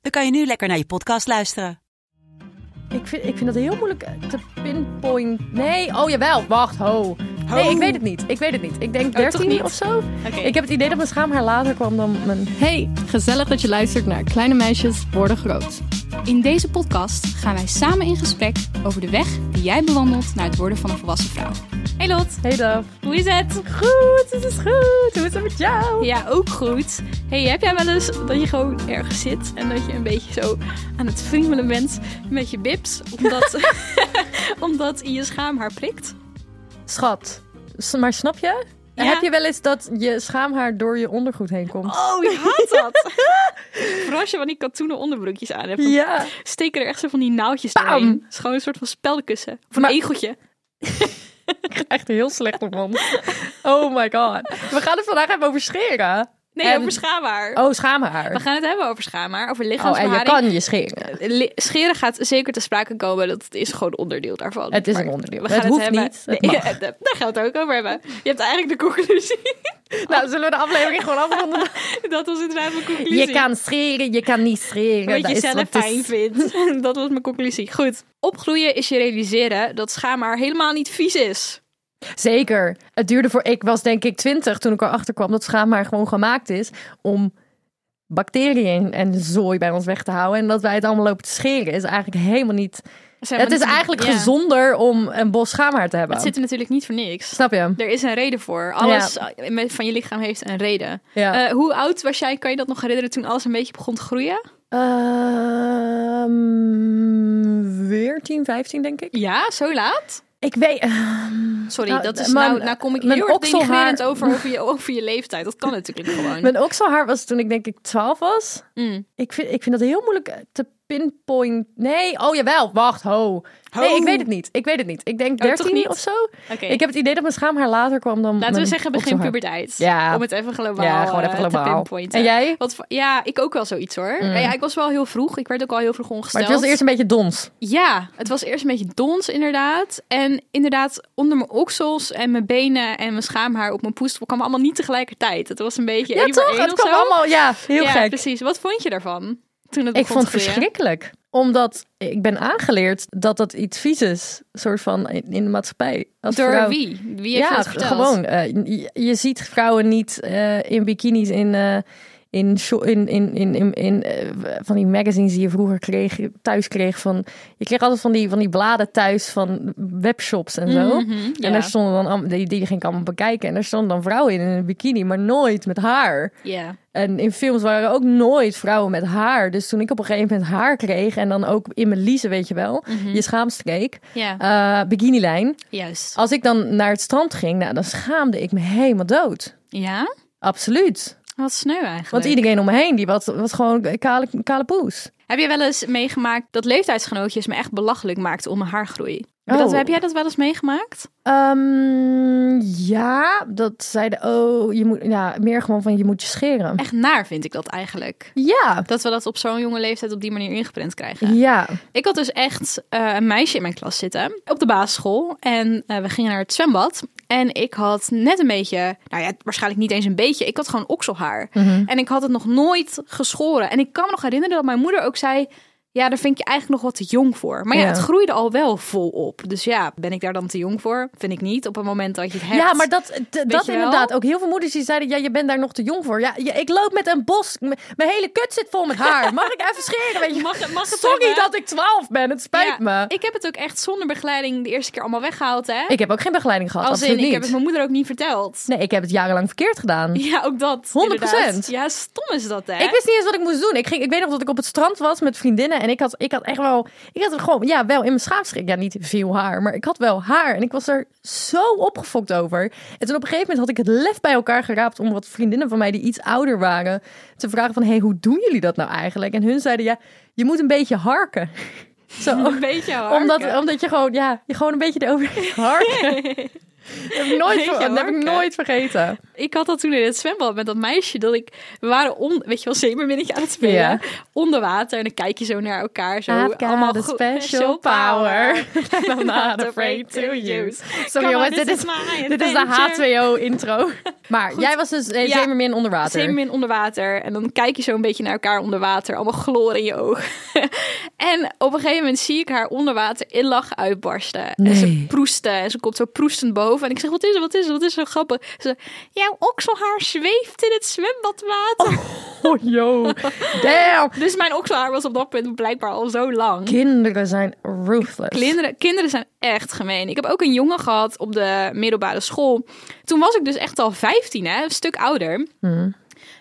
dan kan je nu lekker naar je podcast luisteren. Ik vind, ik vind dat heel moeilijk te pinpoint. Nee, oh jawel, wacht, ho. Nee, ik weet het niet. Ik weet het niet. Ik denk Oh, toch 13 niet? of zo. Oké. Ik heb het idee dat mijn schaamhaar later kwam dan mijn... Hey, gezellig dat je luistert naar Kleine Meisjes Worden Groot. In deze podcast gaan wij samen in gesprek over de weg die jij bewandelt naar het worden van een volwassen vrouw. Hey Lot, Hey Daf. hoe is het? Goed, het is goed. Hoe is het met jou? Ja, ook goed. Hey, heb jij wel eens dat je gewoon ergens zit en dat je een beetje zo aan het friemelen bent met je bips, omdat, omdat je schaamhaar prikt? Schat, maar snap je? Ja? Heb je wel eens dat je schaamhaar door je ondergoed heen komt? Oh, je haat dat. Vooral als je van die katoenen onderbroekjes aan hebt. Ja. steken er echt zo van die naaldjes Bam. doorheen. Het is gewoon een soort van speldenkussen. Of een Maar- egeltje. Echt heel slecht op ons. Oh my god. We gaan het vandaag even over scheren. Nee, En- over schaamhaar. Oh, schaamhaar. We gaan het hebben over schaamhaar, over Oh, en lichaamsbeharing. je kan je scheren. Li- Scheren gaat zeker te sprake komen. Dat is gewoon onderdeel daarvan. Het is Maar een onderdeel. We Het gaan hoeft hebben. niet, het Nee, mag. daar gaan we het ook over hebben. Je hebt eigenlijk de conclusie. Nou, zullen we de aflevering gewoon afronden? Dat was inderdaad mijn conclusie. Je kan scheren, je kan niet scheren. Wat Dat je zelf wat het is. fijn vindt. Dat was mijn conclusie. Goed. Opgroeien is je realiseren dat schaamhaar helemaal niet vies is. Zeker. Het duurde voor... Ik was denk ik twintig toen ik erachter kwam dat schaamhaar gewoon gemaakt is om bacteriën en zooi bij ons weg te houden. En dat wij het allemaal lopen te scheren is eigenlijk helemaal niet... Het is eigenlijk Ja. gezonder om een bos schaamhaar te hebben. Het zit er natuurlijk niet voor niks. Snap je? Er is een reden voor. Alles van je lichaam heeft een reden. Ja. Eh, hoe oud was jij? Kan je dat nog herinneren toen alles een beetje begon te groeien? Ehm 14, 15 denk ik. Ja, zo laat? Ik weet... Sorry, Nou, dat is nou, nou kom ik mijn heel erg denigrerend over, over, je, over je leeftijd. Dat kan natuurlijk gewoon. Mijn okselhaar was toen ik denk ik 12 was. Mm. Ik vind, ik vind dat heel moeilijk te pinpoint. Nee, oh jawel, wacht, ho. Nee, ik weet het niet. Ik weet het niet. Ik denk Oh, toch 13 niet? of zo. Ik heb het idee dat mijn schaamhaar later kwam dan Laten we zeggen begin puberteit. Ja. Om het even globaal, Ja, gewoon even eh, te globaal. pinpointen. En jij? Wat, ja, ik ook wel zoiets hoor. Ja, ik was wel heel vroeg. Ik werd ook al heel vroeg Maar ongesteld. het was eerst een beetje dons. Ja, het was eerst een beetje dons inderdaad. En inderdaad, onder mijn oksels en mijn benen en mijn schaamhaar op mijn poest kwam allemaal niet tegelijkertijd. Het was een beetje Ja, toch? Het kwam allemaal, ja, heel ja, gek. precies. Wat vond je daarvan? Toen het Ik vond het verschrikkelijk. Omdat ik ben aangeleerd dat dat iets vies is. soort van in de maatschappij. Als Door vrouw. wie? Wie heeft ja, dat verteld? gewoon. eh, je, je ziet vrouwen niet eh, in bikinis in, eh, in, in, in, in, in, in, eh, van die magazines die je vroeger kreeg, thuis kreeg. Van, je kreeg altijd van die, van die bladen thuis van webshops en zo. Mhm, ja. En daar stonden dan, die, die ging ik allemaal bekijken. En daar stonden dan vrouwen in, in een bikini, maar nooit met haar. Ja. En in films waren er ook nooit vrouwen met haar. Dus toen ik op een gegeven moment haar kreeg... en dan ook in mijn liezen, weet je wel... je schaamstreek, Ja, eh bikinilijn... juist. Als ik dan naar het strand ging, nou, dan schaamde ik me helemaal dood. Ja? Absoluut. Wat sneu eigenlijk. Want iedereen om me heen, die was, was gewoon kale, kale poes. Heb je wel eens meegemaakt dat leeftijdsgenootjes me echt belachelijk maakten om mijn haargroei? Oh. dat, heb jij dat wel eens meegemaakt? Ehm, ja, dat zeiden, oh, je moet, ja, meer gewoon van, je moet je scheren. Echt naar vind ik dat eigenlijk. Ja, Dat we dat op zo'n jonge leeftijd op die manier ingeprent krijgen. ja. Ik had dus echt eh, een meisje in mijn klas zitten op de basisschool. En eh, we gingen naar het zwembad. En ik had net een beetje, nou ja, waarschijnlijk niet eens een beetje. Ik had gewoon okselhaar. En ik had het nog nooit geschoren. En ik kan me nog herinneren dat mijn moeder ook zei... Ja, daar vind ik je eigenlijk nog wat te jong voor. Maar ja, Ja. het groeide al wel volop. Dus ja, ben ik daar dan te jong voor? Vind ik niet. Op het moment dat je het hebt. Ja, maar dat, dat inderdaad. Ook heel veel moeders die zeiden, ja, je bent daar nog te jong voor. Ja, ja, ik loop met een bos. M- Mijn hele kut zit vol met haar. Mag ik even scheren? Weet je? Mag het- mag het Sorry dat ik 12 ben. Het spijt Ja, me. Ik heb het ook echt zonder begeleiding de eerste keer allemaal weggehaald, hè? Ik heb ook geen begeleiding gehad. Als absoluut in, ik niet. heb het mijn moeder ook niet verteld. Nee, ik heb het jarenlang verkeerd gedaan. Ja, ook dat. 100%. inderdaad. Ja, stom is dat, hè? Ik wist niet eens wat ik moest doen. Ik, ging, ik weet nog dat ik op het strand was met vriendinnen En ik had, ik had echt wel, ik had er gewoon, ja, wel in mijn schaapschrik. Ja, niet veel haar, maar ik had wel haar. En ik was er zo opgefokt over. En toen op een gegeven moment had ik het lef bij elkaar geraapt om wat vriendinnen van mij die iets ouder waren te vragen van, hey, hoe doen jullie dat nou eigenlijk? En hun zeiden, ja, je moet een beetje harken. Zo, Een beetje harken. omdat, omdat je gewoon, ja, je gewoon een beetje erover harken. Dat heb ik nooit, Beetje ver- dat heb ik nooit vergeten. Ik had dat toen in het zwembad met dat meisje. Dat ik, we waren on, weet je wel, zeemerminnetje aan het spelen. Ja. Onder water. En dan kijk je zo naar elkaar. Zo, I've allemaal goed- special power. I'm not afraid to use. Sorry jongens, dit is, dit is de adventure. H2O intro. Maar jij was dus eh, zeemermin onder water. Zeemermin onder water. En dan kijk je zo een beetje naar elkaar onder water. Allemaal chloor in je ogen. en op een gegeven moment zie ik haar onder water in lachen uitbarsten. En ze Nee. proestte. En ze komt zo proestend boven. En ik zeg, wat is er, wat is er, wat is er grappig? Ze jouw okselhaar zweeft in het zwembadwater. Oh, yo. Damn. Dus mijn okselhaar was op dat punt blijkbaar al zo lang. Kinderen zijn ruthless. Kinderen, kinderen zijn echt gemeen. Ik heb ook een jongen gehad op de middelbare school. Toen was ik dus echt al 15, hè, een stuk ouder.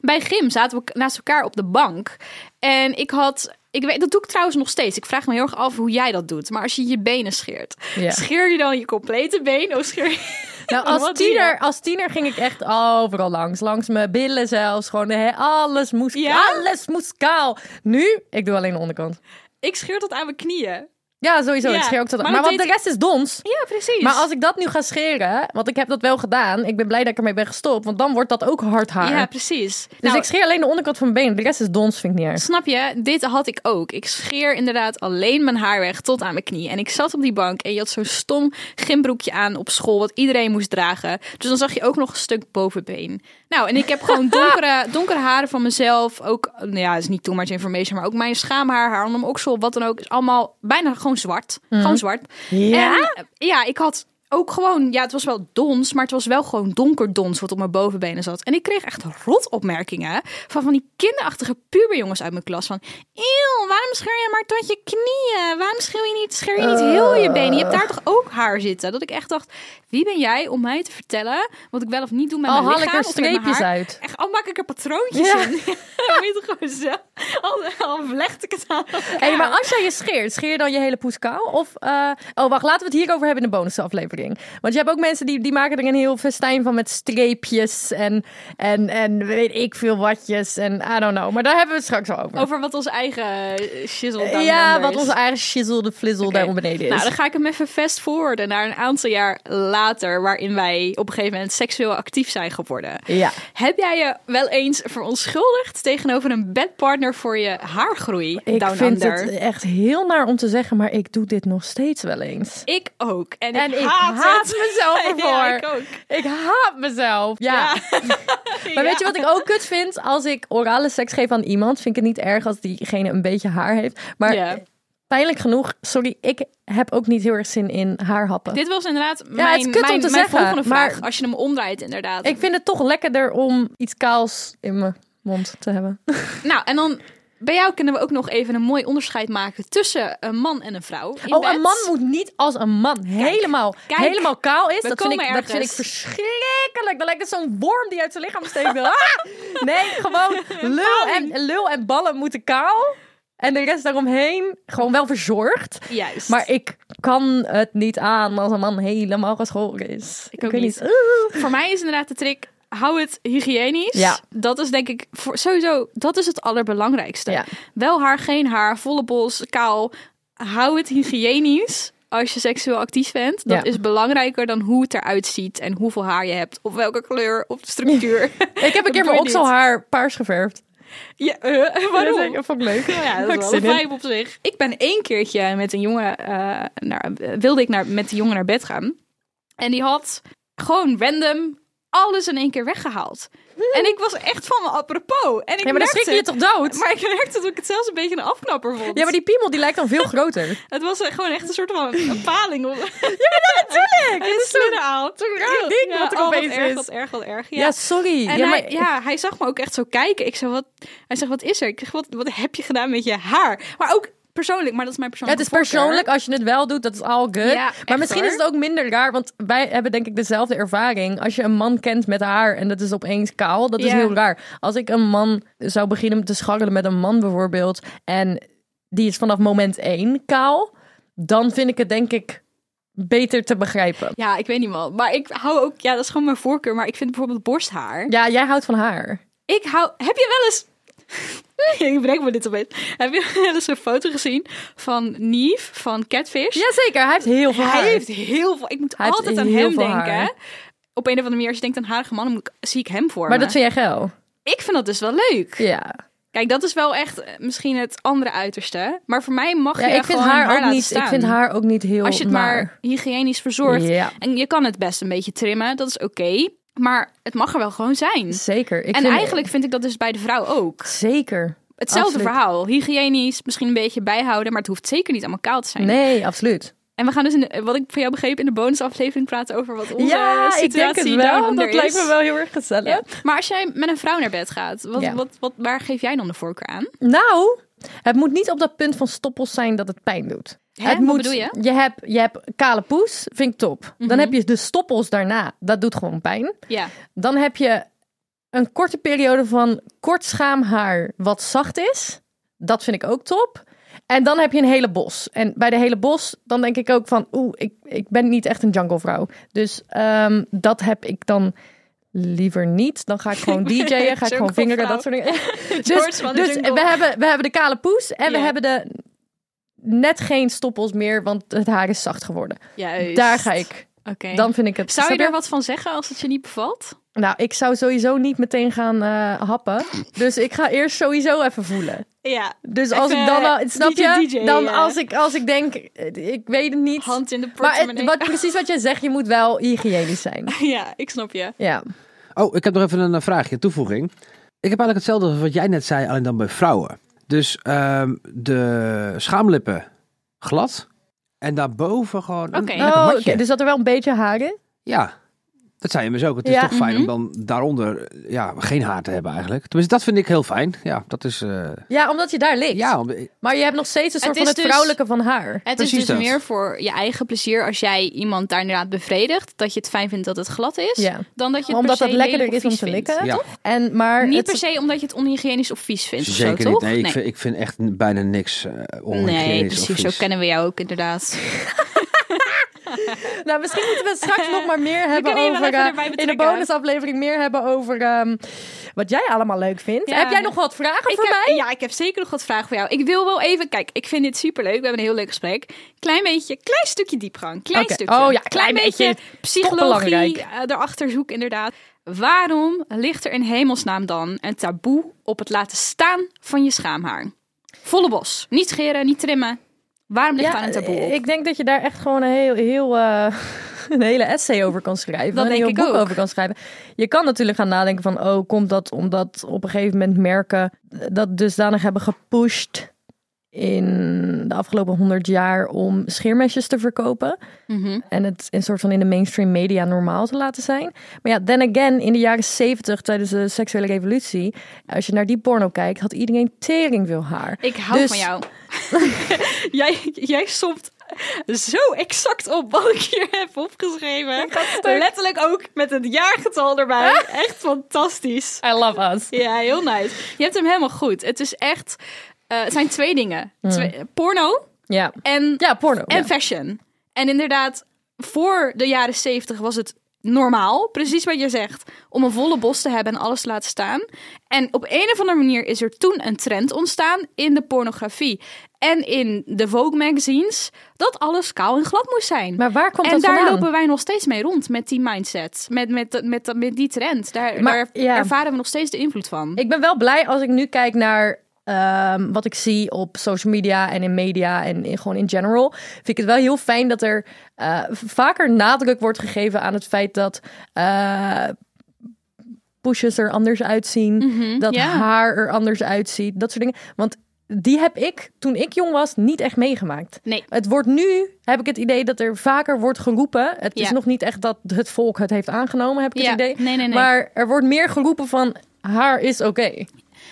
Bij gym zaten we naast elkaar op de bank. En ik had. Ik weet, dat doe ik trouwens nog steeds. Ik vraag me heel erg af hoe jij dat doet. Maar als je je benen scheert, Ja. scheer je dan je complete been of scheer je... Nou, als tiener, als tiener ging ik echt overal langs. Langs mijn billen zelfs. Gewoon he- alles moest, Ja? alles moest kaal. Nu, ik doe alleen de onderkant. Ik scheer tot aan mijn knieën. Ja, sowieso. Ja, ik scheer ook tot. maar Maar, dat want de rest is dons. Ja, precies. Maar als ik dat nu ga scheren, want ik heb dat wel gedaan. Ik ben blij dat ik ermee ben gestopt, want dan wordt dat ook hard haar. Ja, precies. dus Nou, ik scheer alleen de onderkant van mijn been. De rest is dons, vind ik niet erg. Snap je? Dit had ik ook. Ik scheer inderdaad alleen mijn haar weg tot aan mijn knie. En ik zat op die bank en je had zo'n stom gymbroekje aan op school, wat iedereen moest dragen. Dus dan zag je ook nog een stuk bovenbeen. Nou, en ik heb gewoon donkere, donkere haren van mezelf. Ook, nou ja, het is niet too much information, maar ook mijn schaamhaar, haar onder mijn oksel, wat dan ook, is allemaal bijna gewoon zwart. Gewoon zwart. Ja? En, ja, ik had ook gewoon, ja, het was wel dons, maar het was wel gewoon donker dons wat op mijn bovenbenen zat. En ik kreeg echt rotopmerkingen van van die kinderachtige puberjongens uit mijn klas. Van, eeuw, waarom scheer je maar tot je knieën? Waarom scheer je niet, je niet heel je benen? Je hebt daar toch ook haar zitten? Dat ik echt dacht, wie ben jij om mij te vertellen wat ik wel of niet doe met Al mijn haal ik lichaam er mijn streepjes haar? uit. Echt, al maak ik er patroontjes Ja. in. Moet gewoon al, al vlecht ik het aan Hey, maar als jij je scheert, scheer je dan je hele poes kaal? Of, eh, oh wacht, laten we het hierover hebben in de bonusaflevering. Want je hebt ook mensen die, die maken er een heel festijn van met streepjes en, en, en weet ik veel watjes en I don't know. Maar daar hebben we het straks wel over. Over wat onze eigen eh, shizzle ja, wat onze eigen shizzle de flizzle daar beneden is. Nou, dan ga ik hem even fast forwarden naar een aantal jaar later, waarin wij op een gegeven moment seksueel actief zijn geworden. Ja. Heb jij je wel eens verontschuldigd tegenover een bedpartner voor je haargroei? Ik down vind under? het echt heel naar om te zeggen, maar ik doe dit nog steeds wel eens. Ik ook. En, En ik ik haat, haat mezelf ervoor. Ja, ik ook. Ik haat mezelf. Ja. Maar weet je wat ik ook kut vind? Als ik orale seks geef aan iemand, vind ik het niet erg als diegene een beetje haar heeft. Maar pijnlijk genoeg, sorry, ik heb ook niet heel erg zin in haarhappen. Dit was inderdaad mijn, is kut om te mijn zeggen, volgende vraag. maar- Als je hem omdraait, inderdaad. Ik vind het toch lekkerder om iets kaals in mijn mond te hebben. Nou, en dan bij jou kunnen we ook nog even een mooi onderscheid maken tussen een man en een vrouw. in oh, bed. een man moet niet als een man helemaal, kijk, helemaal kaal is. Dat vind, ik, dat vind ik verschrikkelijk. Dan lijkt het zo'n worm die uit zijn lichaam steekt. Ah! Nee, gewoon lul en, lul en ballen moeten kaal. En de rest daaromheen gewoon wel verzorgd. Juist. Maar ik kan het niet aan als een man helemaal geschoren is. Ik ook niet. Voor mij is inderdaad de trick, hou het hygiënisch. Ja. Dat is denk ik voor, sowieso, dat is het allerbelangrijkste. Ja. Wel haar, geen haar, volle bos, kaal. Hou het hygiënisch als je seksueel actief bent. Dat Ja. is belangrijker dan hoe het eruit ziet en hoeveel haar je hebt. Of welke kleur of structuur. Ik heb een keer mijn okselhaar paars geverfd. ja, eh, waarom? Ja, dat vond ik leuk. Ja, dat is wel een vibe op zich. Ik ben één keertje met een jongen, eh, naar, wilde ik naar, met die jongen naar bed gaan. En die had gewoon random alles in één keer weggehaald. En ik was echt van me apropos. En ik Ja, maar dan schrik je toch dood? Maar ik merkte dat ik het zelfs een beetje een afknapper vond. Ja, maar die piemel die lijkt dan veel groter. Het was gewoon echt een soort van een paling. ja, maar natuurlijk. Het is zo'n raar ding wat er oh, opeens wat erg, is. Wat erg, wat erg. Ja, Ja. sorry. En ja, hij, maar, ja, hij zag me ook echt zo kijken. Ik zei, wat, hij zegt, wat is er? Ik zeg, wat, wat heb je gedaan met je haar? Maar ook persoonlijk, maar dat is mijn Ja, persoonlijke het is voorkeur. persoonlijk als je het wel doet, dat is all good. Ja, maar misschien hoor. is het ook minder raar, want wij hebben denk ik dezelfde ervaring. Als je een man kent met haar en dat is opeens kaal, dat is heel raar. Als ik een man zou beginnen te scharrelen met een man bijvoorbeeld en die is vanaf moment één kaal, dan vind ik het denk ik beter te begrijpen. Ja, ik weet niet man. Maar ik hou ook, ja, dat is gewoon mijn voorkeur. Maar ik vind bijvoorbeeld borsthaar. Ja, jij houdt van haar. Ik hou, heb je wel eens... ik breng me dit opeens. Heb je wel eens een foto gezien van Nief van Catfish? Jazeker, hij heeft heel veel haar. Hij heeft heel veel. Ik moet Hij altijd aan hem denken. haar. Op een of andere manier, als je denkt aan harige mannen, moet ik- zie ik hem voor Maar me. dat vind jij geil. Ik vind dat dus wel leuk. Ja. Kijk, dat is wel echt eh, misschien het andere uiterste. Maar voor mij mag ja je ik vind haar ook niet. staan. Ik vind haar ook niet heel. Als je het maar hygiënisch verzorgt. Ja. En je kan het best een beetje trimmen, dat is oké. Maar het mag er wel gewoon zijn. Zeker. Ik en vind- eigenlijk vind ik dat dus bij de vrouw ook. Zeker. Hetzelfde Absoluut. verhaal. Hygiënisch, misschien een beetje bijhouden, maar het hoeft zeker niet allemaal kaal te zijn. Nee, absoluut. En we gaan dus, in de, wat ik van jou begreep, in de bonusaflevering praten over wat onze ja, ik denk situatie het wel. Dat lijkt me wel heel erg gezellig. Ja. Maar als jij met een vrouw naar bed gaat, wat, Ja. wat, wat, waar geef jij dan de voorkeur aan? Nou, het moet niet op dat punt van stoppels zijn dat het pijn doet. Hè? Het moet, bedoel je? Je hebt, je hebt kale poes, vind ik top. Mhm. Dan heb je de stoppels daarna, dat doet gewoon pijn. Ja. Dan heb je een korte periode van kort schaamhaar wat zacht is. Dat vind ik ook top. En dan heb je een hele bos. En bij de hele bos, dan denk ik ook van... Oeh, ik, ik ben niet echt een jungle vrouw. Dus ehm, dat heb ik dan liever niet. Dan ga ik gewoon DJ'en, ga ik gewoon vingeren, dat soort dingen. Dus dus we, hebben, we hebben de kale poes en we hebben de net geen stoppels meer, want het haar is zacht geworden. Juist. Daar ga ik. Oké. Dan vind ik het. Zou je er wat van zeggen als het je niet bevalt? Nou, ik zou sowieso niet meteen gaan eh, happen. Dus ik ga eerst sowieso even voelen. Ja. Dus als Even, ik dan al, eh, snap DJ, je? DJ, dan ja. als ik, als ik denk, eh, ik weet het niet. Hand in de maar het, portemonnee. wat, precies wat jij zegt, je moet wel hygiënisch zijn. Ja, ik snap je. Ja. Oh, ik heb nog even een vraagje, toevoeging. Ik heb eigenlijk hetzelfde als wat jij net zei, alleen dan bij vrouwen. Dus ehm, de schaamlippen glad. En daarboven gewoon Oké. Oh, matje. oké, dus dat er wel een beetje haar in? Ja, dat zei je me zo ook. Het is Ja. toch fijn Mhm. om dan daaronder ja, geen haar te hebben eigenlijk. Tenminste, dat vind ik heel fijn. Ja, dat is... eh, Ja, omdat je daar ligt. ja, om- Maar je hebt nog steeds een Het soort van is het dus- vrouwelijke van haar. Het Precies is dus dat. meer voor je eigen plezier als jij iemand daar inderdaad bevredigt. Dat je het fijn vindt dat het glad is. Ja. Dan dat je het Omdat per dat se lekkerder is om te likken. ja, En, maar Niet het- per se omdat je het onhygiënisch of vies vindt. of zo, zeker niet. toch? Nee, ik, Vind, ik vind echt bijna niks uh, Nee, precies. Zo kennen we jou ook inderdaad. Nou, misschien moeten we straks nog maar meer hebben over... erbij in de bonusaflevering meer hebben over ehm, wat jij allemaal leuk vindt. Ja. Heb jij nog wat vragen Ik voor heb, mij? Ja, ik heb zeker nog wat vragen voor jou. Ik wil wel even... Kijk, ik vind dit superleuk. We hebben een heel leuk gesprek. Klein beetje, klein stukje diepgang. Klein stukje. Oh ja, klein beetje. psychologie eh, erachter zoeken inderdaad. Waarom ligt er in hemelsnaam dan een taboe op het laten staan van je schaamhaar? Volle bos. Niet scheren, niet trimmen. Waarom ligt daar een taboe op? ik denk dat je daar echt gewoon een heel, heel eh, een hele essay over kan schrijven. Dat een denk heel ik boek ook. over kan schrijven. Je kan natuurlijk gaan nadenken van, oh, komt dat omdat op een gegeven moment merken dat dusdanig hebben gepusht in de afgelopen honderd jaar om scheermesjes te verkopen. Mhm. En het een soort van in de mainstream media normaal te laten zijn. Maar ja, then again, in de jaren zeventig tijdens de seksuele revolutie, als je naar die porno kijkt, had iedereen tering veel haar. Ik hou Dus- van jou. jij, jij somt zo exact op wat ik hier heb opgeschreven. Letterlijk ook met het jaargetal erbij. Echt fantastisch. I love us. Ja, heel nice. Je hebt hem helemaal goed. Het is echt... eh, het zijn twee dingen. Twee- porno Ja, en, ja porno. en ja. fashion. En inderdaad, voor de jaren zeventig was het normaal, precies wat je zegt, om een volle bos te hebben en alles te laten staan. En op een of andere manier is er toen een trend ontstaan in de pornografie en in de Vogue magazines, dat alles kaal en glad moest zijn. Maar waar komt en dat daar vandaan? lopen wij nog steeds mee rond met die mindset, met, met, met, met, die trend. Daar, Maar, daar ja. ervaren we nog steeds de invloed van. Ik ben wel blij als ik nu kijk naar ehm, wat ik zie op social media en in media en in, gewoon in general. Vind ik het wel heel fijn dat er eh, vaker nadruk wordt gegeven aan het feit dat eh pushes er anders uitzien. Mhm, dat haar er anders uitziet. Dat soort dingen. Want die heb ik, toen ik jong was, niet echt meegemaakt. Nee. Het wordt nu, heb ik het idee dat er vaker wordt geroepen. Het is nog niet echt dat het volk het heeft aangenomen, heb ik Ja, het idee. nee, nee, nee. Maar er wordt meer geroepen van haar is oké.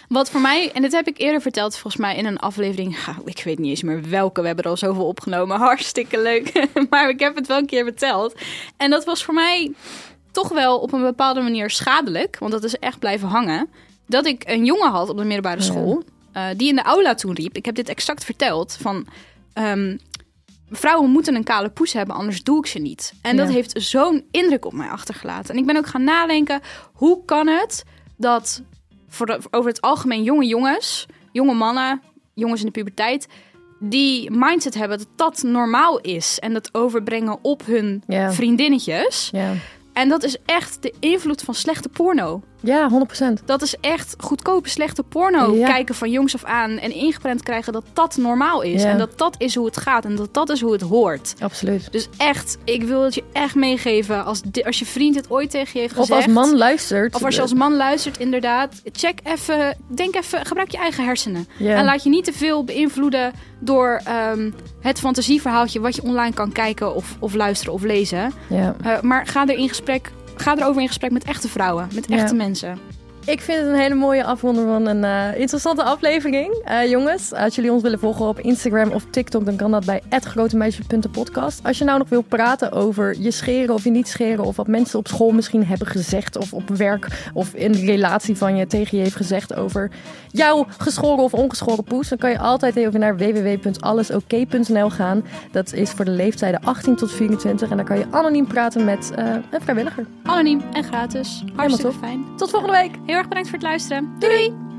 Wat voor mij, en dit heb ik eerder verteld volgens mij in een aflevering, ja, ik weet niet eens meer welke, we hebben er al zoveel opgenomen, hartstikke leuk, maar ik heb het wel een keer verteld. En dat was voor mij toch wel op een bepaalde manier schadelijk, want dat is echt blijven hangen, dat ik een jongen had op de middelbare school, eh, die in de aula toen riep. Ik heb dit exact verteld. Van ehm, vrouwen moeten een kale poes hebben, anders doe ik ze niet. En dat heeft zo'n indruk op mij achtergelaten. En ik ben ook gaan nadenken, hoe kan het dat voor de- over het algemeen jonge jongens, jonge mannen, jongens in de puberteit, die mindset hebben dat dat normaal is. En dat overbrengen op hun vriendinnetjes. En dat is echt de invloed van slechte porno. Ja 100%. Dat is echt goedkope, slechte porno Ja. kijken van jongs af aan. En ingeprent krijgen dat dat normaal is. Ja. En dat dat is hoe het gaat. En dat dat is hoe het hoort. Absoluut. Dus echt, ik wil het je echt meegeven. Als, als je vriend het ooit tegen je heeft Of gezegd. als man luistert. Of als je als man luistert, inderdaad. Check even, denk even, gebruik je eigen hersenen. Ja. En laat je niet te veel beïnvloeden door ehm, het fantasieverhaaltje wat je online kan kijken of, of luisteren of lezen. Ja. Eh, maar ga er in gesprek, ga erover in gesprek met echte vrouwen, met Ja. echte mensen. Ik vind het een hele mooie afronding van een eh, interessante aflevering. Eh, jongens, als jullie ons willen volgen op Instagram of TikTok, dan kan dat bij @grotemeisjes.podcast. Als je nou nog wil praten over je scheren of je niet scheren, of wat mensen op school misschien hebben gezegd, of op werk of in de relatie van je tegen je heeft gezegd over jouw geschoren of ongeschoren poes, dan kan je altijd even naar www.allesoké.nl gaan. Dat is voor de leeftijden 18 tot 24 en dan kan je anoniem praten met eh, een vrijwilliger. Anoniem en gratis. Hartstikke fijn. Tot volgende week! Heel erg bedankt voor het luisteren. Doei! doei.